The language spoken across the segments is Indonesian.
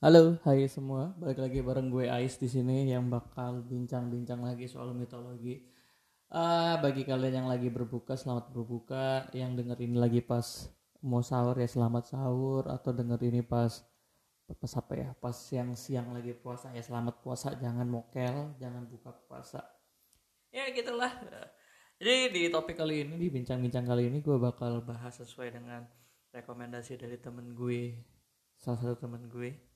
Halo, hai semua. Balik lagi bareng gue Ais di sini yang bakal bincang-bincang lagi soal mitologi. Ah, bagi kalian yang lagi berbuka, selamat berbuka. Yang denger ini lagi pas mau sahur ya selamat sahur atau denger ini pas pas apa ya? Pas siang-siang lagi puasa ya selamat puasa. Jangan mokel, jangan buka puasa. Ya gitulah. Jadi di topik kali ini, di bincang-bincang kali ini gue bakal bahas sesuai dengan rekomendasi dari temen gue, salah satu temen gue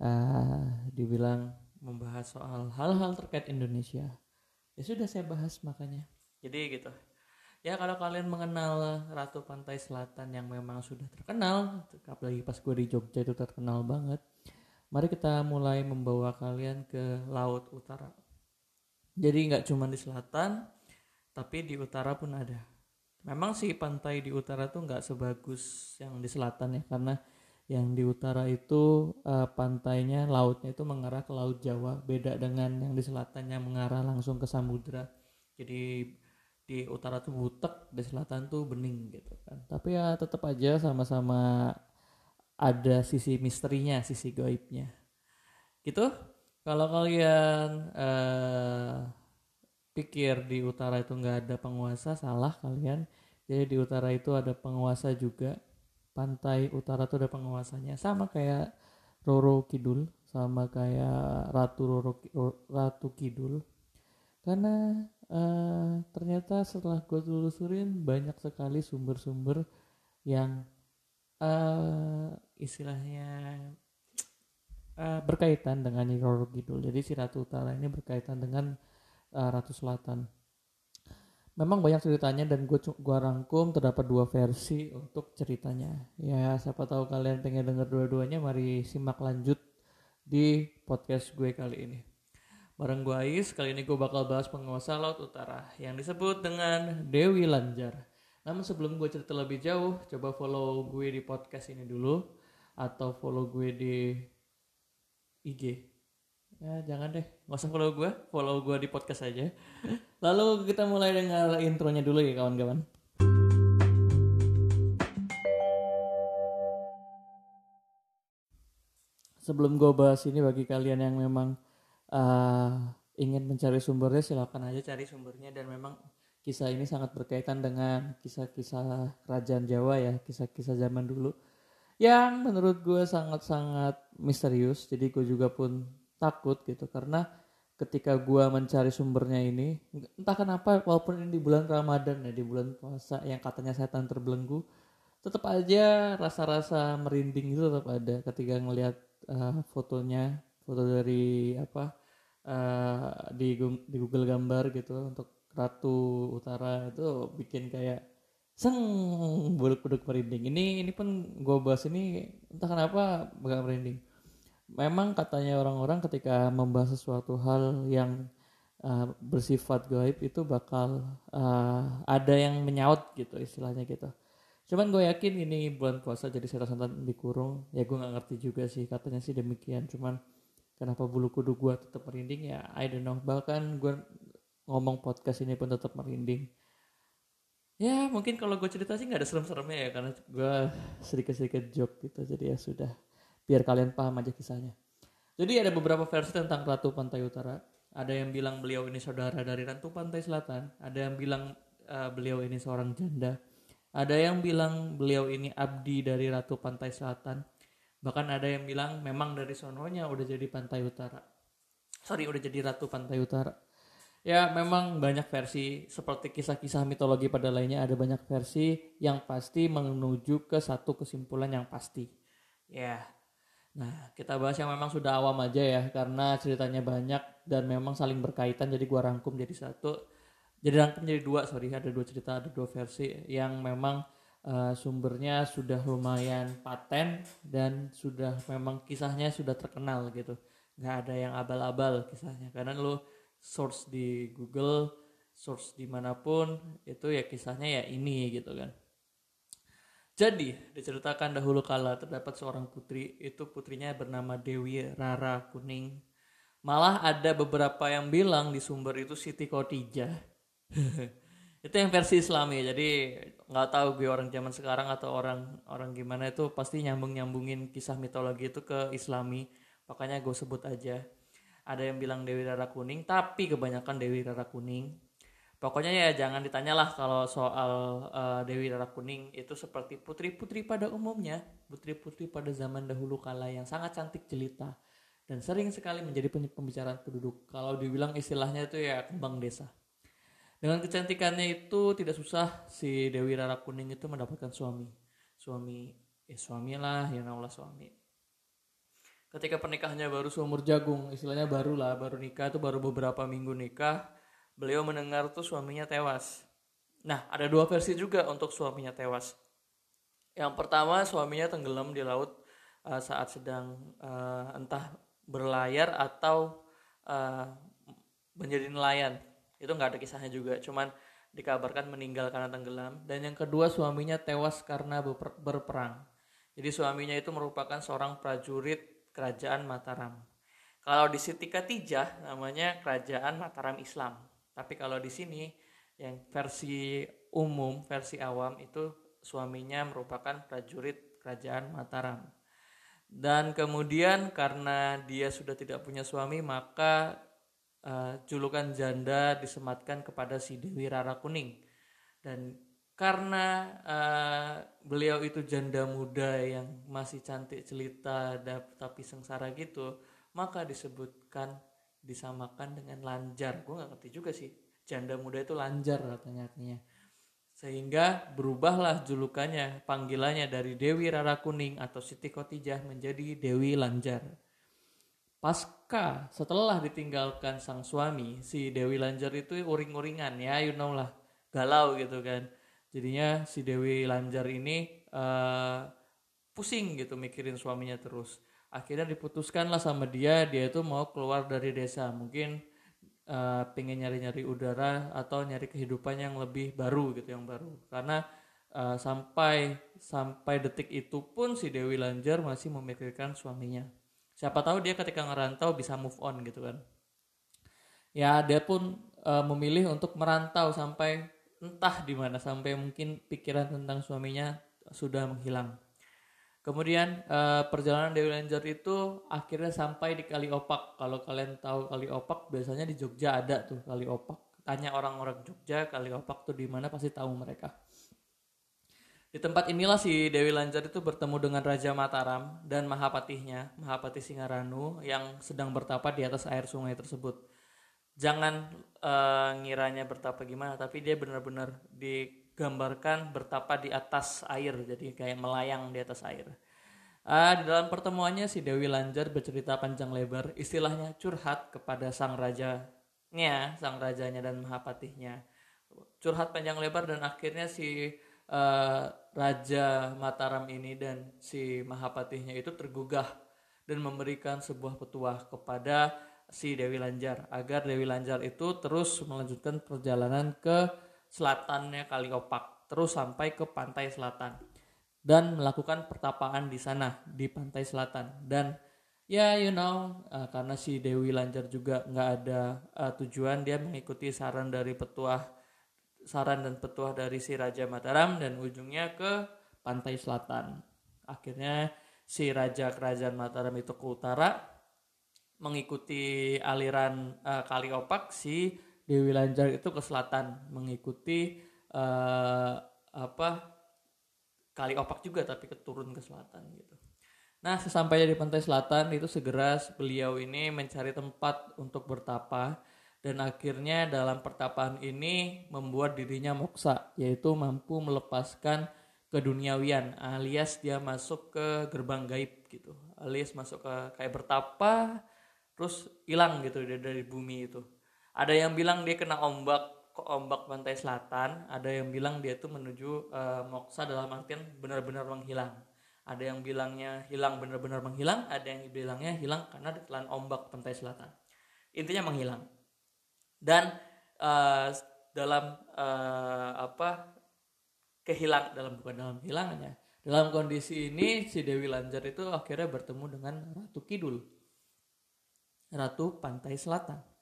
uh, dibilang membahas soal hal-hal terkait Indonesia. Ya sudah saya bahas makanya. Jadi gitu. Ya kalau kalian mengenal Ratu Pantai Selatan yang memang sudah terkenal apalagi pas gue di Jogja itu terkenal banget mari kita mulai membawa kalian ke Laut Utara. Jadi nggak cuma di selatan tapi di utara pun ada. Memang sih pantai di utara tuh nggak sebagus yang di selatan ya karena yang di utara itu uh, pantainya lautnya itu mengarah ke laut Jawa. Beda dengan yang di selatan yang mengarah langsung ke samudra. Jadi di utara tuh butek di selatan tuh bening gitu kan. Tapi ya tetap aja sama-sama ada sisi misterinya sisi gaibnya. Gitu? Kalau kalian uh, pikir di utara itu nggak ada penguasa salah kalian. Jadi di utara itu ada penguasa juga pantai utara tuh ada penguasanya sama kayak Roro Kidul sama kayak Ratu Roro Ratu Kidul. Karena uh, ternyata setelah gue telusurin banyak sekali sumber-sumber yang uh, istilahnya uh, berkaitan dengan Roro Kidul. Jadi si Ratu Utara ini berkaitan dengan uh, Ratu Selatan memang banyak ceritanya dan gue gua rangkum terdapat dua versi untuk ceritanya. Ya siapa tahu kalian pengen denger dua-duanya mari simak lanjut di podcast gue kali ini. Bareng gue Ais kali ini gue bakal bahas penguasa laut utara yang disebut dengan Dewi Lanjar. Namun sebelum gue cerita lebih jauh coba follow gue di podcast ini dulu atau follow gue di IG ya jangan deh. Nggak usah follow gue follow gue di podcast aja. Lalu kita mulai dengan intronya dulu ya kawan-kawan. Sebelum gue bahas ini bagi kalian yang memang uh, ingin mencari sumbernya silakan aja cari sumbernya. Dan memang kisah ini sangat berkaitan dengan kisah-kisah kerajaan Jawa ya kisah-kisah zaman dulu. Yang menurut gue sangat-sangat misterius jadi gue juga pun takut gitu. Karena ketika gua mencari sumbernya ini entah kenapa walaupun ini di bulan Ramadan ya di bulan puasa yang katanya setan terbelenggu tetap aja rasa-rasa merinding itu tetap ada ketika ngelihat uh, fotonya foto dari apa uh, di di Google gambar gitu untuk Ratu Utara itu bikin kayak seng buluk-buluk merinding. Ini ini pun gue bahas ini entah kenapa bakal merinding memang katanya orang-orang ketika membahas sesuatu hal yang uh, bersifat gaib itu bakal uh, ada yang menyaut gitu istilahnya gitu. Cuman gue yakin ini bulan puasa jadi setan-setan dikurung. Ya gue nggak ngerti juga sih katanya sih demikian. Cuman kenapa bulu kudu gue tetap merinding ya I don't know. Bahkan gue ngomong podcast ini pun tetap merinding. Ya mungkin kalau gue cerita sih nggak ada serem-seremnya ya karena gue sedikit-sedikit joke gitu. Jadi ya sudah biar kalian paham aja kisahnya. Jadi ada beberapa versi tentang Ratu Pantai Utara. Ada yang bilang beliau ini saudara dari Ratu Pantai Selatan. Ada yang bilang uh, beliau ini seorang janda. Ada yang bilang beliau ini abdi dari Ratu Pantai Selatan. Bahkan ada yang bilang memang dari sononya udah jadi Pantai Utara. Sorry, udah jadi Ratu Pantai Utara. Ya memang banyak versi seperti kisah-kisah mitologi pada lainnya ada banyak versi yang pasti menuju ke satu kesimpulan yang pasti. Ya, Nah, kita bahas yang memang sudah awam aja ya karena ceritanya banyak dan memang saling berkaitan jadi gua rangkum jadi satu. Jadi rangkum jadi dua, sorry ada dua cerita, ada dua versi yang memang uh, sumbernya sudah lumayan paten dan sudah memang kisahnya sudah terkenal gitu. Nggak ada yang abal-abal kisahnya karena lo source di Google, source di mana pun itu ya kisahnya ya ini gitu kan. Jadi, diceritakan dahulu kala terdapat seorang putri, itu putrinya bernama Dewi Rara Kuning. Malah ada beberapa yang bilang di sumber itu Siti Khotijah. itu yang versi Islami jadi nggak tahu gue orang zaman sekarang atau orang orang gimana itu pasti nyambung nyambungin kisah mitologi itu ke Islami makanya gue sebut aja ada yang bilang Dewi Rara Kuning tapi kebanyakan Dewi Rara Kuning pokoknya ya jangan ditanyalah kalau soal uh, Dewi Rara Kuning itu seperti putri-putri pada umumnya putri-putri pada zaman dahulu kala yang sangat cantik jelita dan sering sekali menjadi pembicaraan penduduk kalau dibilang istilahnya itu ya kembang desa dengan kecantikannya itu tidak susah si Dewi Rara Kuning itu mendapatkan suami. Suami, ya suami lah, ya Allah suami. Ketika pernikahannya baru seumur jagung, istilahnya baru lah, baru nikah itu baru beberapa minggu nikah, beliau mendengar tuh suaminya tewas. Nah, ada dua versi juga untuk suaminya tewas. Yang pertama, suaminya tenggelam di laut uh, saat sedang uh, entah berlayar atau uh, menjadi nelayan. Itu nggak ada kisahnya juga cuman dikabarkan meninggal karena tenggelam. Dan yang kedua suaminya tewas karena berper berperang. Jadi suaminya itu merupakan seorang prajurit kerajaan Mataram. Kalau di Siti Katijah namanya kerajaan Mataram Islam tapi kalau di sini yang versi umum versi awam itu suaminya merupakan prajurit kerajaan Mataram. Dan kemudian karena dia sudah tidak punya suami maka uh, julukan janda disematkan kepada si Dewi Rara Kuning. Dan karena uh, beliau itu janda muda yang masih cantik celita tapi sengsara gitu maka disebutkan disamakan dengan lanjar. Gue nggak ngerti juga sih. Janda muda itu lanjar katanya artinya. Sehingga berubahlah julukannya panggilannya dari Dewi Rara Kuning atau Siti Kotijah menjadi Dewi Lanjar. Pasca setelah ditinggalkan sang suami si Dewi Lanjar itu uring-uringan ya you know lah galau gitu kan. Jadinya si Dewi Lanjar ini uh, pusing gitu mikirin suaminya terus akhirnya diputuskan lah sama dia dia itu mau keluar dari desa. Mungkin uh, pengen nyari-nyari udara atau nyari kehidupan yang lebih baru gitu yang baru. Karena uh, sampai sampai detik itu pun si Dewi Lanjar masih memikirkan suaminya. Siapa tahu dia ketika ngerantau bisa move on gitu kan. Ya dia pun uh, memilih untuk merantau sampai entah di mana sampai mungkin pikiran tentang suaminya sudah menghilang kemudian uh, perjalanan Dewi Lanjar itu akhirnya sampai di Kali Opak kalau kalian tahu Kali Opak biasanya di Jogja ada tuh Kali Opak tanya orang-orang Jogja Kali Opak tuh di mana pasti tahu mereka. Di tempat inilah si Dewi Lanjar itu bertemu dengan Raja Mataram dan Mahapatihnya, Mahapatih Singaranu yang sedang bertapa di atas air sungai tersebut. Jangan uh, ngiranya bertapa gimana, tapi dia benar-benar digambarkan bertapa di atas air, jadi kayak melayang di atas air. Uh, di dalam pertemuannya si Dewi Lanjar bercerita panjang lebar, istilahnya curhat kepada sang rajanya, sang rajanya dan Mahapatihnya. Curhat panjang lebar dan akhirnya si uh, Raja Mataram ini dan si Mahapatihnya itu tergugah dan memberikan sebuah petuah kepada si Dewi Lanjar agar Dewi Lanjar itu terus melanjutkan perjalanan ke selatannya Kaliopak terus sampai ke pantai selatan dan melakukan pertapaan di sana di pantai selatan dan ya you know uh, karena si Dewi Lanjar juga nggak ada uh, tujuan dia mengikuti saran dari petuah saran dan petuah dari si Raja Mataram dan ujungnya ke pantai selatan. Akhirnya si Raja Kerajaan Mataram itu ke utara mengikuti aliran uh, Kali Opak si Dewi Lanjar itu ke selatan mengikuti uh, apa Kali Opak juga tapi keturun ke selatan gitu. Nah, sesampainya di pantai selatan itu segera beliau ini mencari tempat untuk bertapa dan akhirnya dalam pertapaan ini membuat dirinya moksa yaitu mampu melepaskan keduniawian alias dia masuk ke gerbang gaib gitu alias masuk ke kayak bertapa terus hilang gitu dari, dari bumi itu ada yang bilang dia kena ombak ombak pantai selatan. Ada yang bilang dia tuh menuju uh, moksa dalam artian benar-benar menghilang. Ada yang bilangnya hilang benar-benar menghilang. Ada yang bilangnya hilang karena ditelan ombak pantai selatan. Intinya menghilang. Dan uh, dalam uh, apa kehilang dalam bukan dalam hilangannya dalam kondisi ini si Dewi Lanjar itu akhirnya bertemu dengan Ratu Kidul. Ratu Pantai Selatan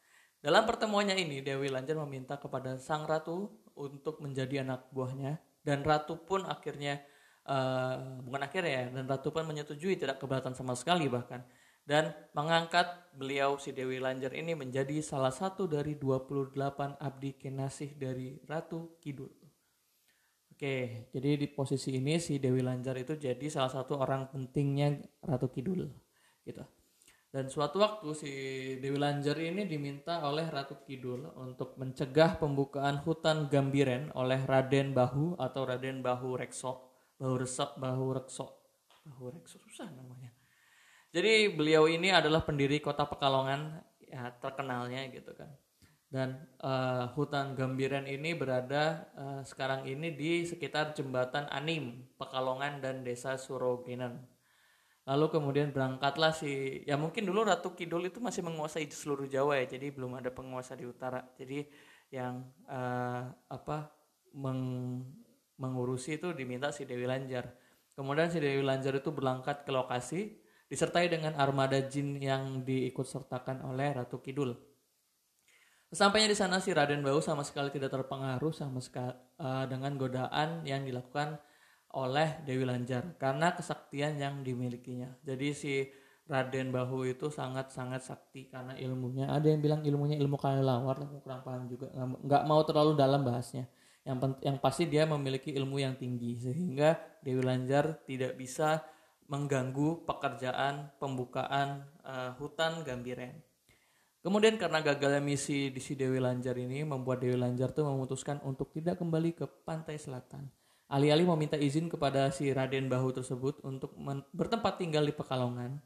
dalam pertemuannya ini Dewi Lanjar meminta kepada sang ratu untuk menjadi anak buahnya dan ratu pun akhirnya uh, bukan akhirnya ya dan ratu pun menyetujui tidak keberatan sama sekali bahkan dan mengangkat beliau si Dewi Lanjar ini menjadi salah satu dari 28 abdi kenasih dari Ratu Kidul. Oke, jadi di posisi ini si Dewi Lanjar itu jadi salah satu orang pentingnya Ratu Kidul gitu. Dan suatu waktu si Dewi Lanjar ini diminta oleh Ratu Kidul untuk mencegah pembukaan hutan Gambiren oleh Raden Bahu atau Raden Bahu Rekso. Bahu Resok, Bahu Rekso. Bahu Rekso susah namanya. Jadi beliau ini adalah pendiri kota Pekalongan ya terkenalnya gitu kan. Dan uh, hutan Gambiren ini berada uh, sekarang ini di sekitar jembatan Anim, Pekalongan dan Desa Surogenan lalu kemudian berangkatlah si ya mungkin dulu Ratu Kidul itu masih menguasai seluruh Jawa ya jadi belum ada penguasa di utara. Jadi yang uh, apa meng, mengurusi itu diminta si Dewi Lanjar. Kemudian si Dewi Lanjar itu berangkat ke lokasi disertai dengan armada jin yang diikut sertakan oleh Ratu Kidul. Sampainya di sana si Raden Bau sama sekali tidak terpengaruh sama sekali uh, dengan godaan yang dilakukan oleh Dewi Lanjar karena kesaktian yang dimilikinya. Jadi si Raden Bahu itu sangat-sangat sakti karena ilmunya. Ada yang bilang ilmunya ilmu kelelawar, aku kurang paham juga. Nggak mau terlalu dalam bahasnya. Yang yang pasti dia memiliki ilmu yang tinggi sehingga Dewi Lanjar tidak bisa mengganggu pekerjaan pembukaan uh, hutan Gambiren. Kemudian karena gagalnya misi di si Dewi Lanjar ini membuat Dewi Lanjar tuh memutuskan untuk tidak kembali ke pantai selatan Alih-alih meminta izin kepada si Raden Bahu tersebut untuk bertempat tinggal di Pekalongan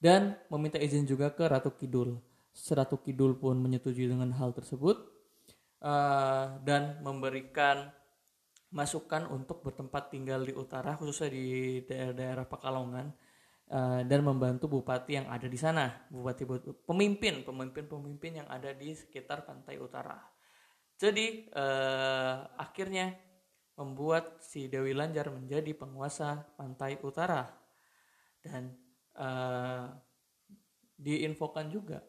dan meminta izin juga ke Ratu Kidul. Ratu Kidul pun menyetujui dengan hal tersebut uh, dan memberikan masukan untuk bertempat tinggal di utara khususnya di daerah-daerah Pekalongan uh, dan membantu bupati yang ada di sana, bupati pemimpin pemimpin-pemimpin yang ada di sekitar pantai utara. Jadi uh, akhirnya membuat si Dewi Lanjar menjadi penguasa pantai utara. Dan uh, diinfokan juga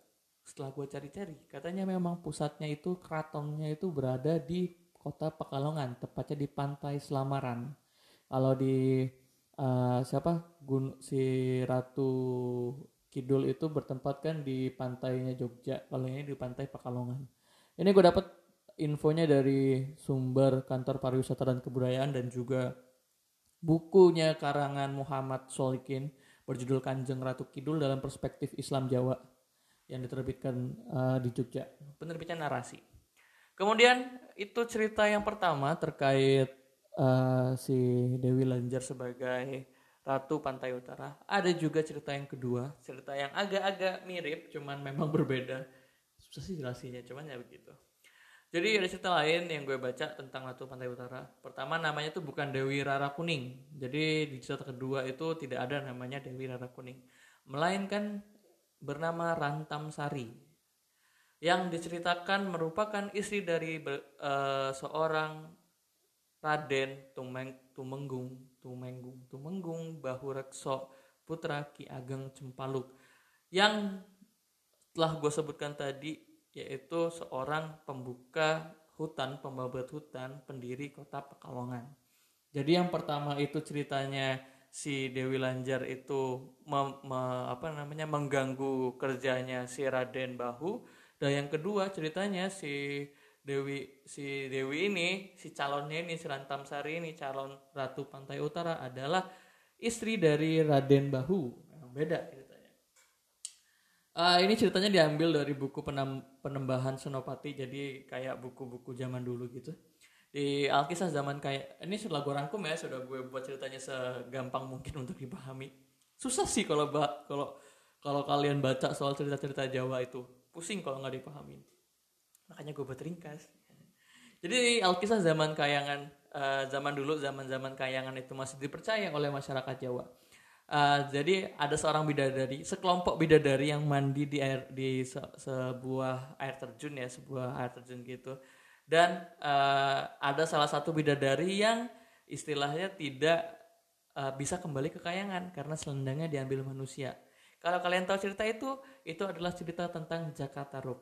setelah gue cari-cari. Katanya memang pusatnya itu keratonnya itu berada di kota Pekalongan tepatnya di pantai Selamaran. Kalau di uh, siapa? Gun si Ratu Kidul itu bertempat kan di pantainya Jogja kalau ini di pantai Pekalongan. Ini gue dapet infonya dari sumber kantor pariwisata dan kebudayaan dan juga bukunya karangan Muhammad Solikin berjudul Kanjeng Ratu Kidul dalam perspektif Islam Jawa yang diterbitkan uh, di Jogja. Penerbitnya narasi. Kemudian itu cerita yang pertama terkait uh, si Dewi Lanjar sebagai Ratu Pantai Utara. Ada juga cerita yang kedua, cerita yang agak-agak mirip, cuman memang berbeda. Susah sih jelasinnya, cuman ya begitu. Jadi ada cerita lain yang gue baca tentang Ratu Pantai Utara. Pertama namanya tuh bukan Dewi Rara Kuning. Jadi di cerita kedua itu tidak ada namanya Dewi Rara Kuning. Melainkan bernama Rantam Sari. Yang diceritakan merupakan istri dari uh, seorang Raden Tumeng, Tumenggung, Tumenggung, Tumenggung Bahurekso Putra Ki Ageng Cempaluk. Yang telah gue sebutkan tadi yaitu seorang pembuka hutan, pembabat hutan, pendiri kota Pekalongan. Jadi yang pertama itu ceritanya si Dewi Lanjar itu me, me, apa namanya mengganggu kerjanya si Raden Bahu dan yang kedua ceritanya si Dewi si Dewi ini si calonnya ini si Rantam Sari ini calon Ratu Pantai Utara adalah istri dari Raden Bahu. beda Uh, ini ceritanya diambil dari buku penam, penembahan Senopati jadi kayak buku-buku zaman dulu gitu. Di Alkisah zaman kayak ini sudah gue rangkum ya sudah gue buat ceritanya segampang mungkin untuk dipahami. Susah sih kalau kalau kalau kalian baca soal cerita-cerita Jawa itu. Pusing kalau nggak dipahami. Makanya gue buat ringkas. Jadi Alkisah zaman kayangan uh, zaman dulu zaman zaman kayangan itu masih dipercaya oleh masyarakat Jawa Uh, jadi ada seorang bidadari, sekelompok bidadari yang mandi di air di se sebuah air terjun ya, sebuah air terjun gitu. Dan uh, ada salah satu bidadari yang istilahnya tidak uh, bisa kembali ke kayangan karena selendangnya diambil manusia. Kalau kalian tahu cerita itu, itu adalah cerita tentang Jakarta Rub.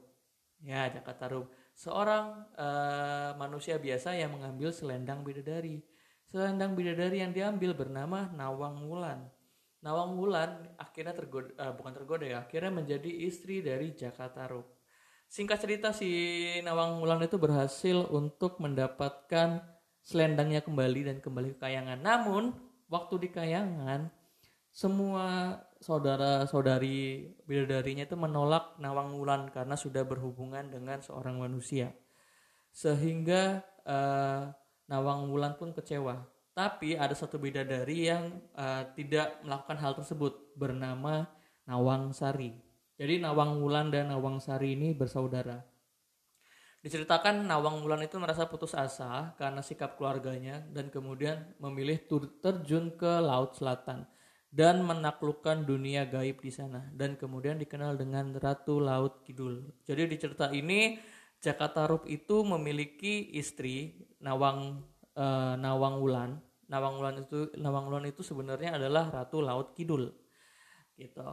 Ya, Jakarta Rub. seorang uh, manusia biasa yang mengambil selendang bidadari. Selendang bidadari yang diambil bernama Nawang Wulan. Nawang Wulan akhirnya tergoda, uh, bukan tergoda ya, akhirnya menjadi istri dari Jakarta Rup. Singkat cerita si Nawang Wulan itu berhasil untuk mendapatkan selendangnya kembali dan kembali ke kayangan. Namun waktu di kayangan semua saudara-saudari bidadarinya itu menolak Nawang Wulan karena sudah berhubungan dengan seorang manusia. Sehingga uh, Nawang Wulan pun kecewa. Tapi ada satu bidadari yang uh, tidak melakukan hal tersebut bernama Nawang Sari. Jadi Nawang Wulan dan Nawang Sari ini bersaudara. Diceritakan Nawang Wulan itu merasa putus asa karena sikap keluarganya dan kemudian memilih terjun ke Laut Selatan dan menaklukkan dunia gaib di sana dan kemudian dikenal dengan Ratu Laut Kidul. Jadi di cerita ini Jakarta Rup itu memiliki istri Nawang uh, Nawang Wulan. Nawang Wulan itu Nawang Wulan itu sebenarnya adalah Ratu Laut Kidul. Gitu.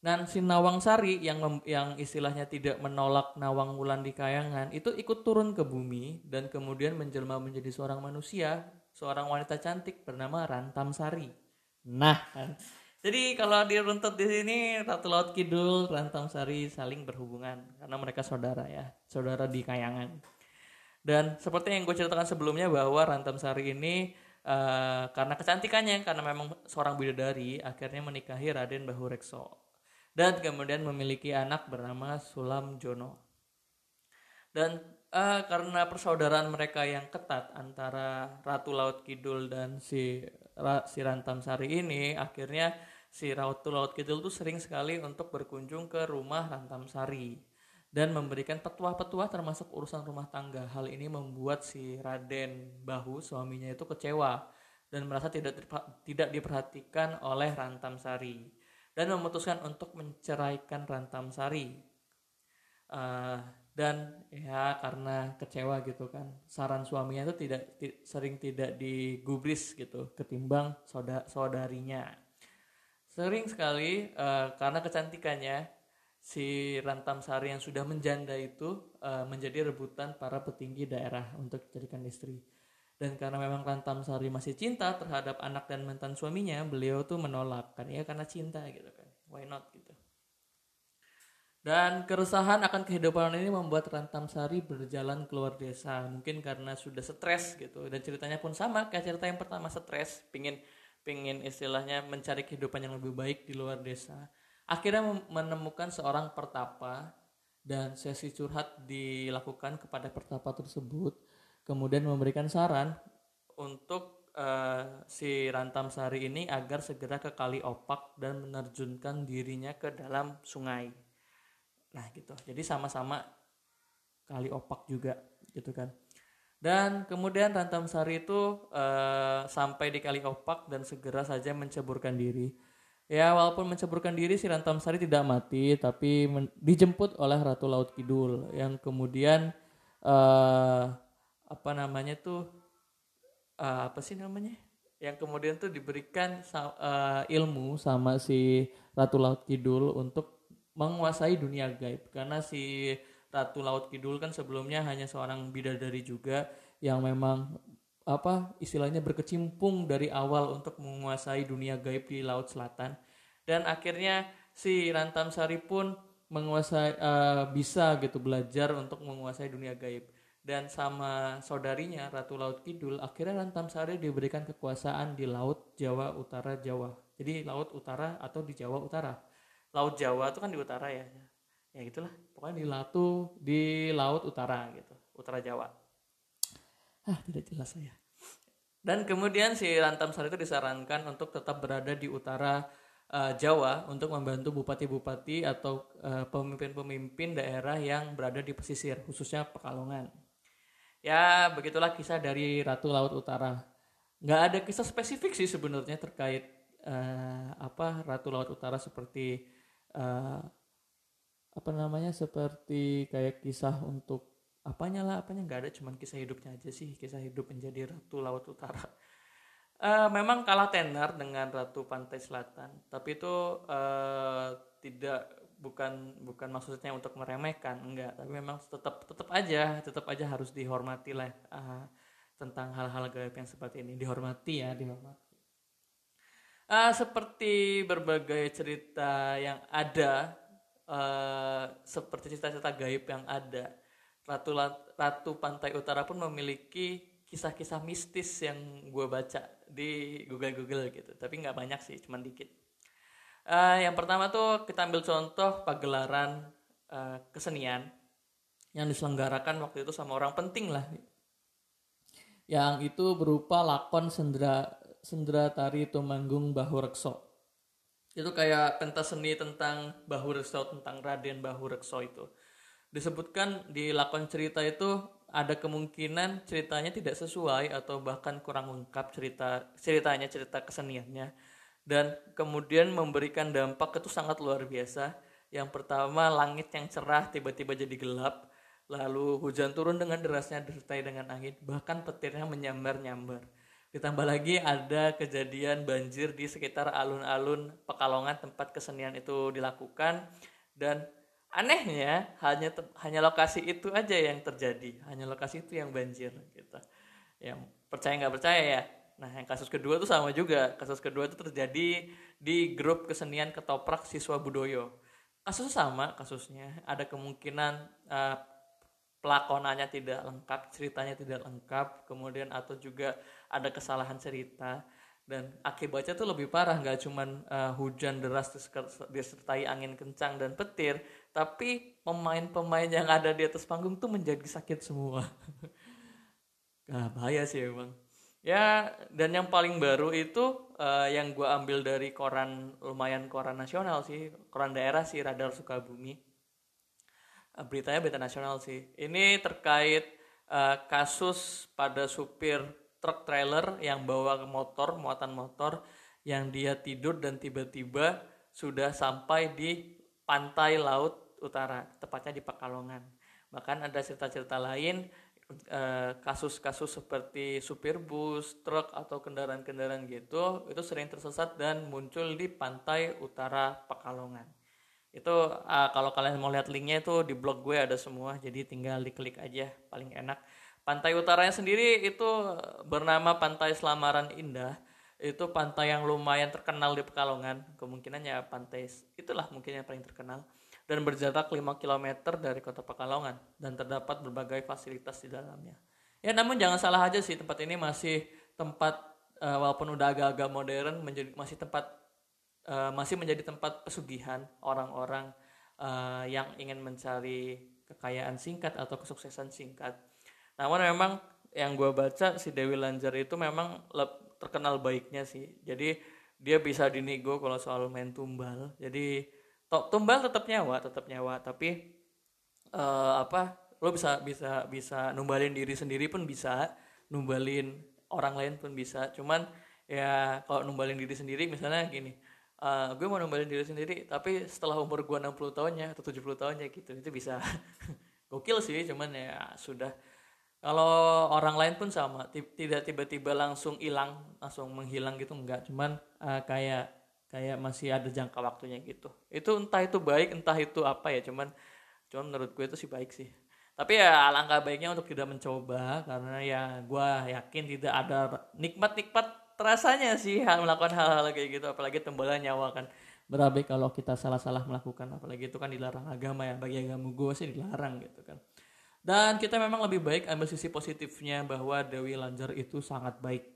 Dan si Nawang Sari yang yang istilahnya tidak menolak Nawang Wulan di kayangan itu ikut turun ke bumi dan kemudian menjelma menjadi seorang manusia, seorang wanita cantik bernama Rantam Sari. Nah, kan. Jadi kalau diruntut di sini Ratu Laut Kidul, Rantam Sari saling berhubungan karena mereka saudara ya, saudara di kayangan. Dan seperti yang gue ceritakan sebelumnya bahwa Rantam Sari ini uh, karena kecantikannya, karena memang seorang bidadari, akhirnya menikahi Raden Bahurekso dan kemudian memiliki anak bernama Sulam Jono. Dan uh, karena persaudaraan mereka yang ketat antara Ratu Laut Kidul dan si si Rantam Sari ini, akhirnya si Ratu Laut Kidul tuh sering sekali untuk berkunjung ke rumah Rantam Sari dan memberikan petuah-petuah termasuk urusan rumah tangga. Hal ini membuat si Raden Bahu suaminya itu kecewa dan merasa tidak tidak diperhatikan oleh Rantam Sari dan memutuskan untuk menceraikan Rantam Sari. Uh, dan ya karena kecewa gitu kan saran suaminya itu tidak sering tidak digubris gitu ketimbang saudara saudarinya sering sekali uh, karena kecantikannya si Rantam Sari yang sudah menjanda itu uh, menjadi rebutan para petinggi daerah untuk dijadikan istri. Dan karena memang Rantam Sari masih cinta terhadap anak dan mantan suaminya beliau tuh menolak kan. Ya karena cinta gitu kan. Why not gitu. Dan keresahan akan kehidupan ini membuat Rantam Sari berjalan keluar desa. Mungkin karena sudah stres gitu. Dan ceritanya pun sama kayak cerita yang pertama stres. Pingin pingin istilahnya mencari kehidupan yang lebih baik di luar desa akhirnya menemukan seorang pertapa dan sesi curhat dilakukan kepada pertapa tersebut kemudian memberikan saran untuk uh, si Rantam Sari ini agar segera ke Kali Opak dan menerjunkan dirinya ke dalam sungai. Nah gitu. Jadi sama-sama Kali Opak juga gitu kan. Dan kemudian Rantam Sari itu uh, sampai di Kali Opak dan segera saja menceburkan diri. Ya walaupun menceburkan diri si Rantam Sari tidak mati tapi dijemput oleh Ratu Laut Kidul. Yang kemudian uh, apa namanya tuh uh, apa sih namanya? Yang kemudian tuh diberikan uh, ilmu sama si Ratu Laut Kidul untuk menguasai dunia gaib. Karena si Ratu Laut Kidul kan sebelumnya hanya seorang bidadari juga yang memang apa istilahnya berkecimpung dari awal untuk menguasai dunia gaib di Laut Selatan. Dan akhirnya si Rantam Sari pun menguasai uh, bisa gitu belajar untuk menguasai dunia gaib. Dan sama saudarinya Ratu Laut Kidul akhirnya Rantam Sari diberikan kekuasaan di Laut Jawa Utara Jawa. Jadi Laut Utara atau di Jawa Utara. Laut Jawa itu kan di utara ya. Ya gitulah. Pokoknya di Latu di Laut Utara gitu. Utara Jawa ah tidak jelas saya. Dan kemudian si Rantam Sari itu disarankan untuk tetap berada di utara uh, Jawa untuk membantu bupati-bupati atau eh, pemimpin-pemimpin daerah yang berada di pesisir khususnya Pekalongan. Ya begitulah kisah dari Ratu Laut Utara. Nggak ada kisah spesifik sih sebenarnya terkait uh, apa Ratu Laut Utara seperti uh, apa namanya seperti kayak kisah untuk apanya lah apanya? Nggak ada cuman kisah hidupnya aja sih. Kisah hidup menjadi Ratu Laut Utara. Uh, memang kalah tenar dengan Ratu Pantai Selatan. Tapi itu uh, tidak bukan bukan maksudnya untuk meremehkan enggak. Tapi memang tetap tetap aja tetap aja harus dihormati lah uh, tentang hal-hal gaib yang seperti ini. Dihormati ya dihormati. Uh, seperti berbagai cerita yang ada uh, seperti cerita-cerita gaib yang ada ratu ratu pantai utara pun memiliki kisah-kisah mistis yang gue baca di Google Google gitu tapi nggak banyak sih cuman dikit Uh, yang pertama tuh kita ambil contoh pagelaran uh, kesenian yang diselenggarakan waktu itu sama orang penting lah. Yang itu berupa lakon sendra sendra tari tumanggung Bahurekso. Itu kayak pentas seni tentang Bahurekso tentang Raden Bahurekso itu. Disebutkan di lakon cerita itu ada kemungkinan ceritanya tidak sesuai atau bahkan kurang lengkap cerita ceritanya cerita keseniannya dan kemudian memberikan dampak itu sangat luar biasa. Yang pertama langit yang cerah tiba-tiba jadi gelap, lalu hujan turun dengan derasnya disertai dengan angin, bahkan petirnya menyambar-nyambar. Ditambah lagi ada kejadian banjir di sekitar alun-alun Pekalongan tempat kesenian itu dilakukan dan anehnya hanya hanya lokasi itu aja yang terjadi, hanya lokasi itu yang banjir gitu. Yang percaya nggak percaya ya, Nah, yang kasus kedua tuh sama juga. Kasus kedua itu terjadi di grup kesenian ketoprak siswa Budoyo. Kasusnya sama kasusnya. Ada kemungkinan uh, pelakonannya tidak lengkap, ceritanya tidak lengkap, kemudian atau juga ada kesalahan cerita dan akibatnya tuh lebih parah nggak cuman uh, hujan deras disertai angin kencang dan petir tapi pemain-pemain yang ada di atas panggung tuh menjadi sakit semua. Nah, bahaya sih emang. Ya dan yang paling baru itu uh, yang gue ambil dari koran lumayan koran nasional sih koran daerah sih Radar Sukabumi. Uh, beritanya berita nasional sih. Ini terkait uh, kasus pada supir truk trailer yang bawa motor muatan motor yang dia tidur dan tiba-tiba sudah sampai di pantai laut utara tepatnya di Pekalongan bahkan ada cerita-cerita lain Eh, kasus-kasus seperti supir bus, truk atau kendaraan-kendaraan gitu itu sering tersesat dan muncul di pantai utara Pekalongan. Itu uh, kalau kalian mau lihat linknya itu di blog gue ada semua, jadi tinggal diklik aja paling enak. Pantai utaranya sendiri itu bernama Pantai Selamaran Indah. Itu pantai yang lumayan terkenal di Pekalongan. Kemungkinannya pantai itulah mungkin yang paling terkenal dan berjarak 5 km dari kota Pekalongan dan terdapat berbagai fasilitas di dalamnya. Ya namun jangan salah aja sih tempat ini masih tempat uh, walaupun udah agak-agak modern menjadi masih tempat uh, masih menjadi tempat pesugihan orang-orang uh, yang ingin mencari kekayaan singkat atau kesuksesan singkat. Namun memang yang gue baca si Dewi Lanjar itu memang terkenal baiknya sih. Jadi dia bisa dinego kalau soal main tumbal. Jadi tumbal tetap nyawa tetap nyawa. Tapi uh, apa lo bisa bisa bisa numbalin diri sendiri pun bisa. Numbalin orang lain pun bisa. Cuman ya kalau numbalin diri sendiri misalnya gini uh, gue mau numbalin diri sendiri tapi setelah umur gue 60 tahunnya atau 70 tahunnya gitu itu bisa. Gokil sih cuman ya sudah kalau orang lain pun sama tidak tiba-tiba langsung hilang langsung menghilang gitu enggak. Cuman uh, kayak kayak masih ada jangka waktunya gitu. Itu entah itu baik entah itu apa ya cuman cuman menurut gue itu sih baik sih. Tapi ya alangkah baiknya untuk tidak mencoba karena ya gue yakin tidak ada nikmat-nikmat terasanya sih melakukan hal-hal kayak gitu. Apalagi tembalan nyawa kan. Berabe kalau kita salah-salah melakukan apalagi itu kan dilarang agama ya. Bagi agama gue sih dilarang gitu kan dan kita memang lebih baik ambil sisi positifnya bahwa Dewi Lanjar itu sangat baik.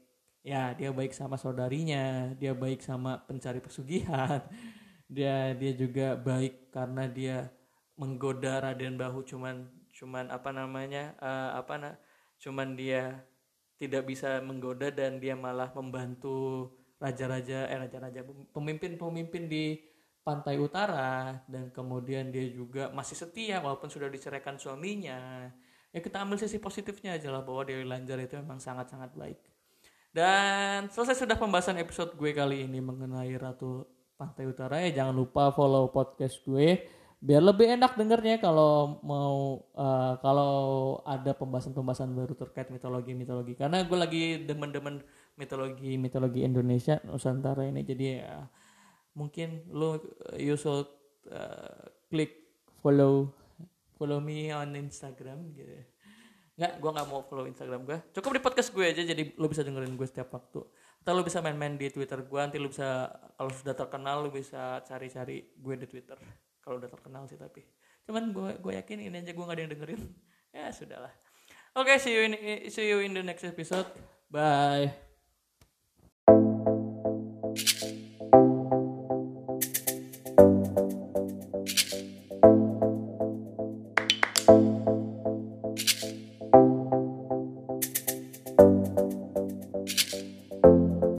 Ya dia baik sama saudarinya dia baik sama pencari pesugihan dia dia juga baik karena dia menggoda Raden Bahu. Cuman cuman apa namanya uh, apa na cuman dia tidak bisa menggoda dan dia malah membantu raja-raja eh raja-raja pemimpin-pemimpin di pantai utara dan kemudian dia juga masih setia walaupun sudah diceraikan suaminya. Ya kita ambil sisi positifnya aja lah bahwa Dewi Lanjar itu memang sangat-sangat baik. Dan selesai sudah pembahasan episode gue kali ini mengenai Ratu Pantai Utara. Ya jangan lupa follow podcast gue biar lebih enak dengernya kalau mau uh, kalau ada pembahasan-pembahasan baru terkait mitologi-mitologi. Karena gue lagi demen-demen mitologi-mitologi Indonesia Nusantara ini. Jadi ya mungkin lo you should uh, klik follow. follow me on Instagram gitu nggak gue nggak mau follow Instagram gue cukup di podcast gue aja jadi lo bisa dengerin gue setiap waktu. Atau lo bisa main-main di Twitter gue nanti lo bisa kalau sudah terkenal lo bisa cari-cari gue di Twitter. Kalau udah terkenal sih tapi. Cuman gue gue yakin ini aja gue nggak ada yang dengerin. Ya sudahlah. Oke okay, see you in see you in the next episode. Bye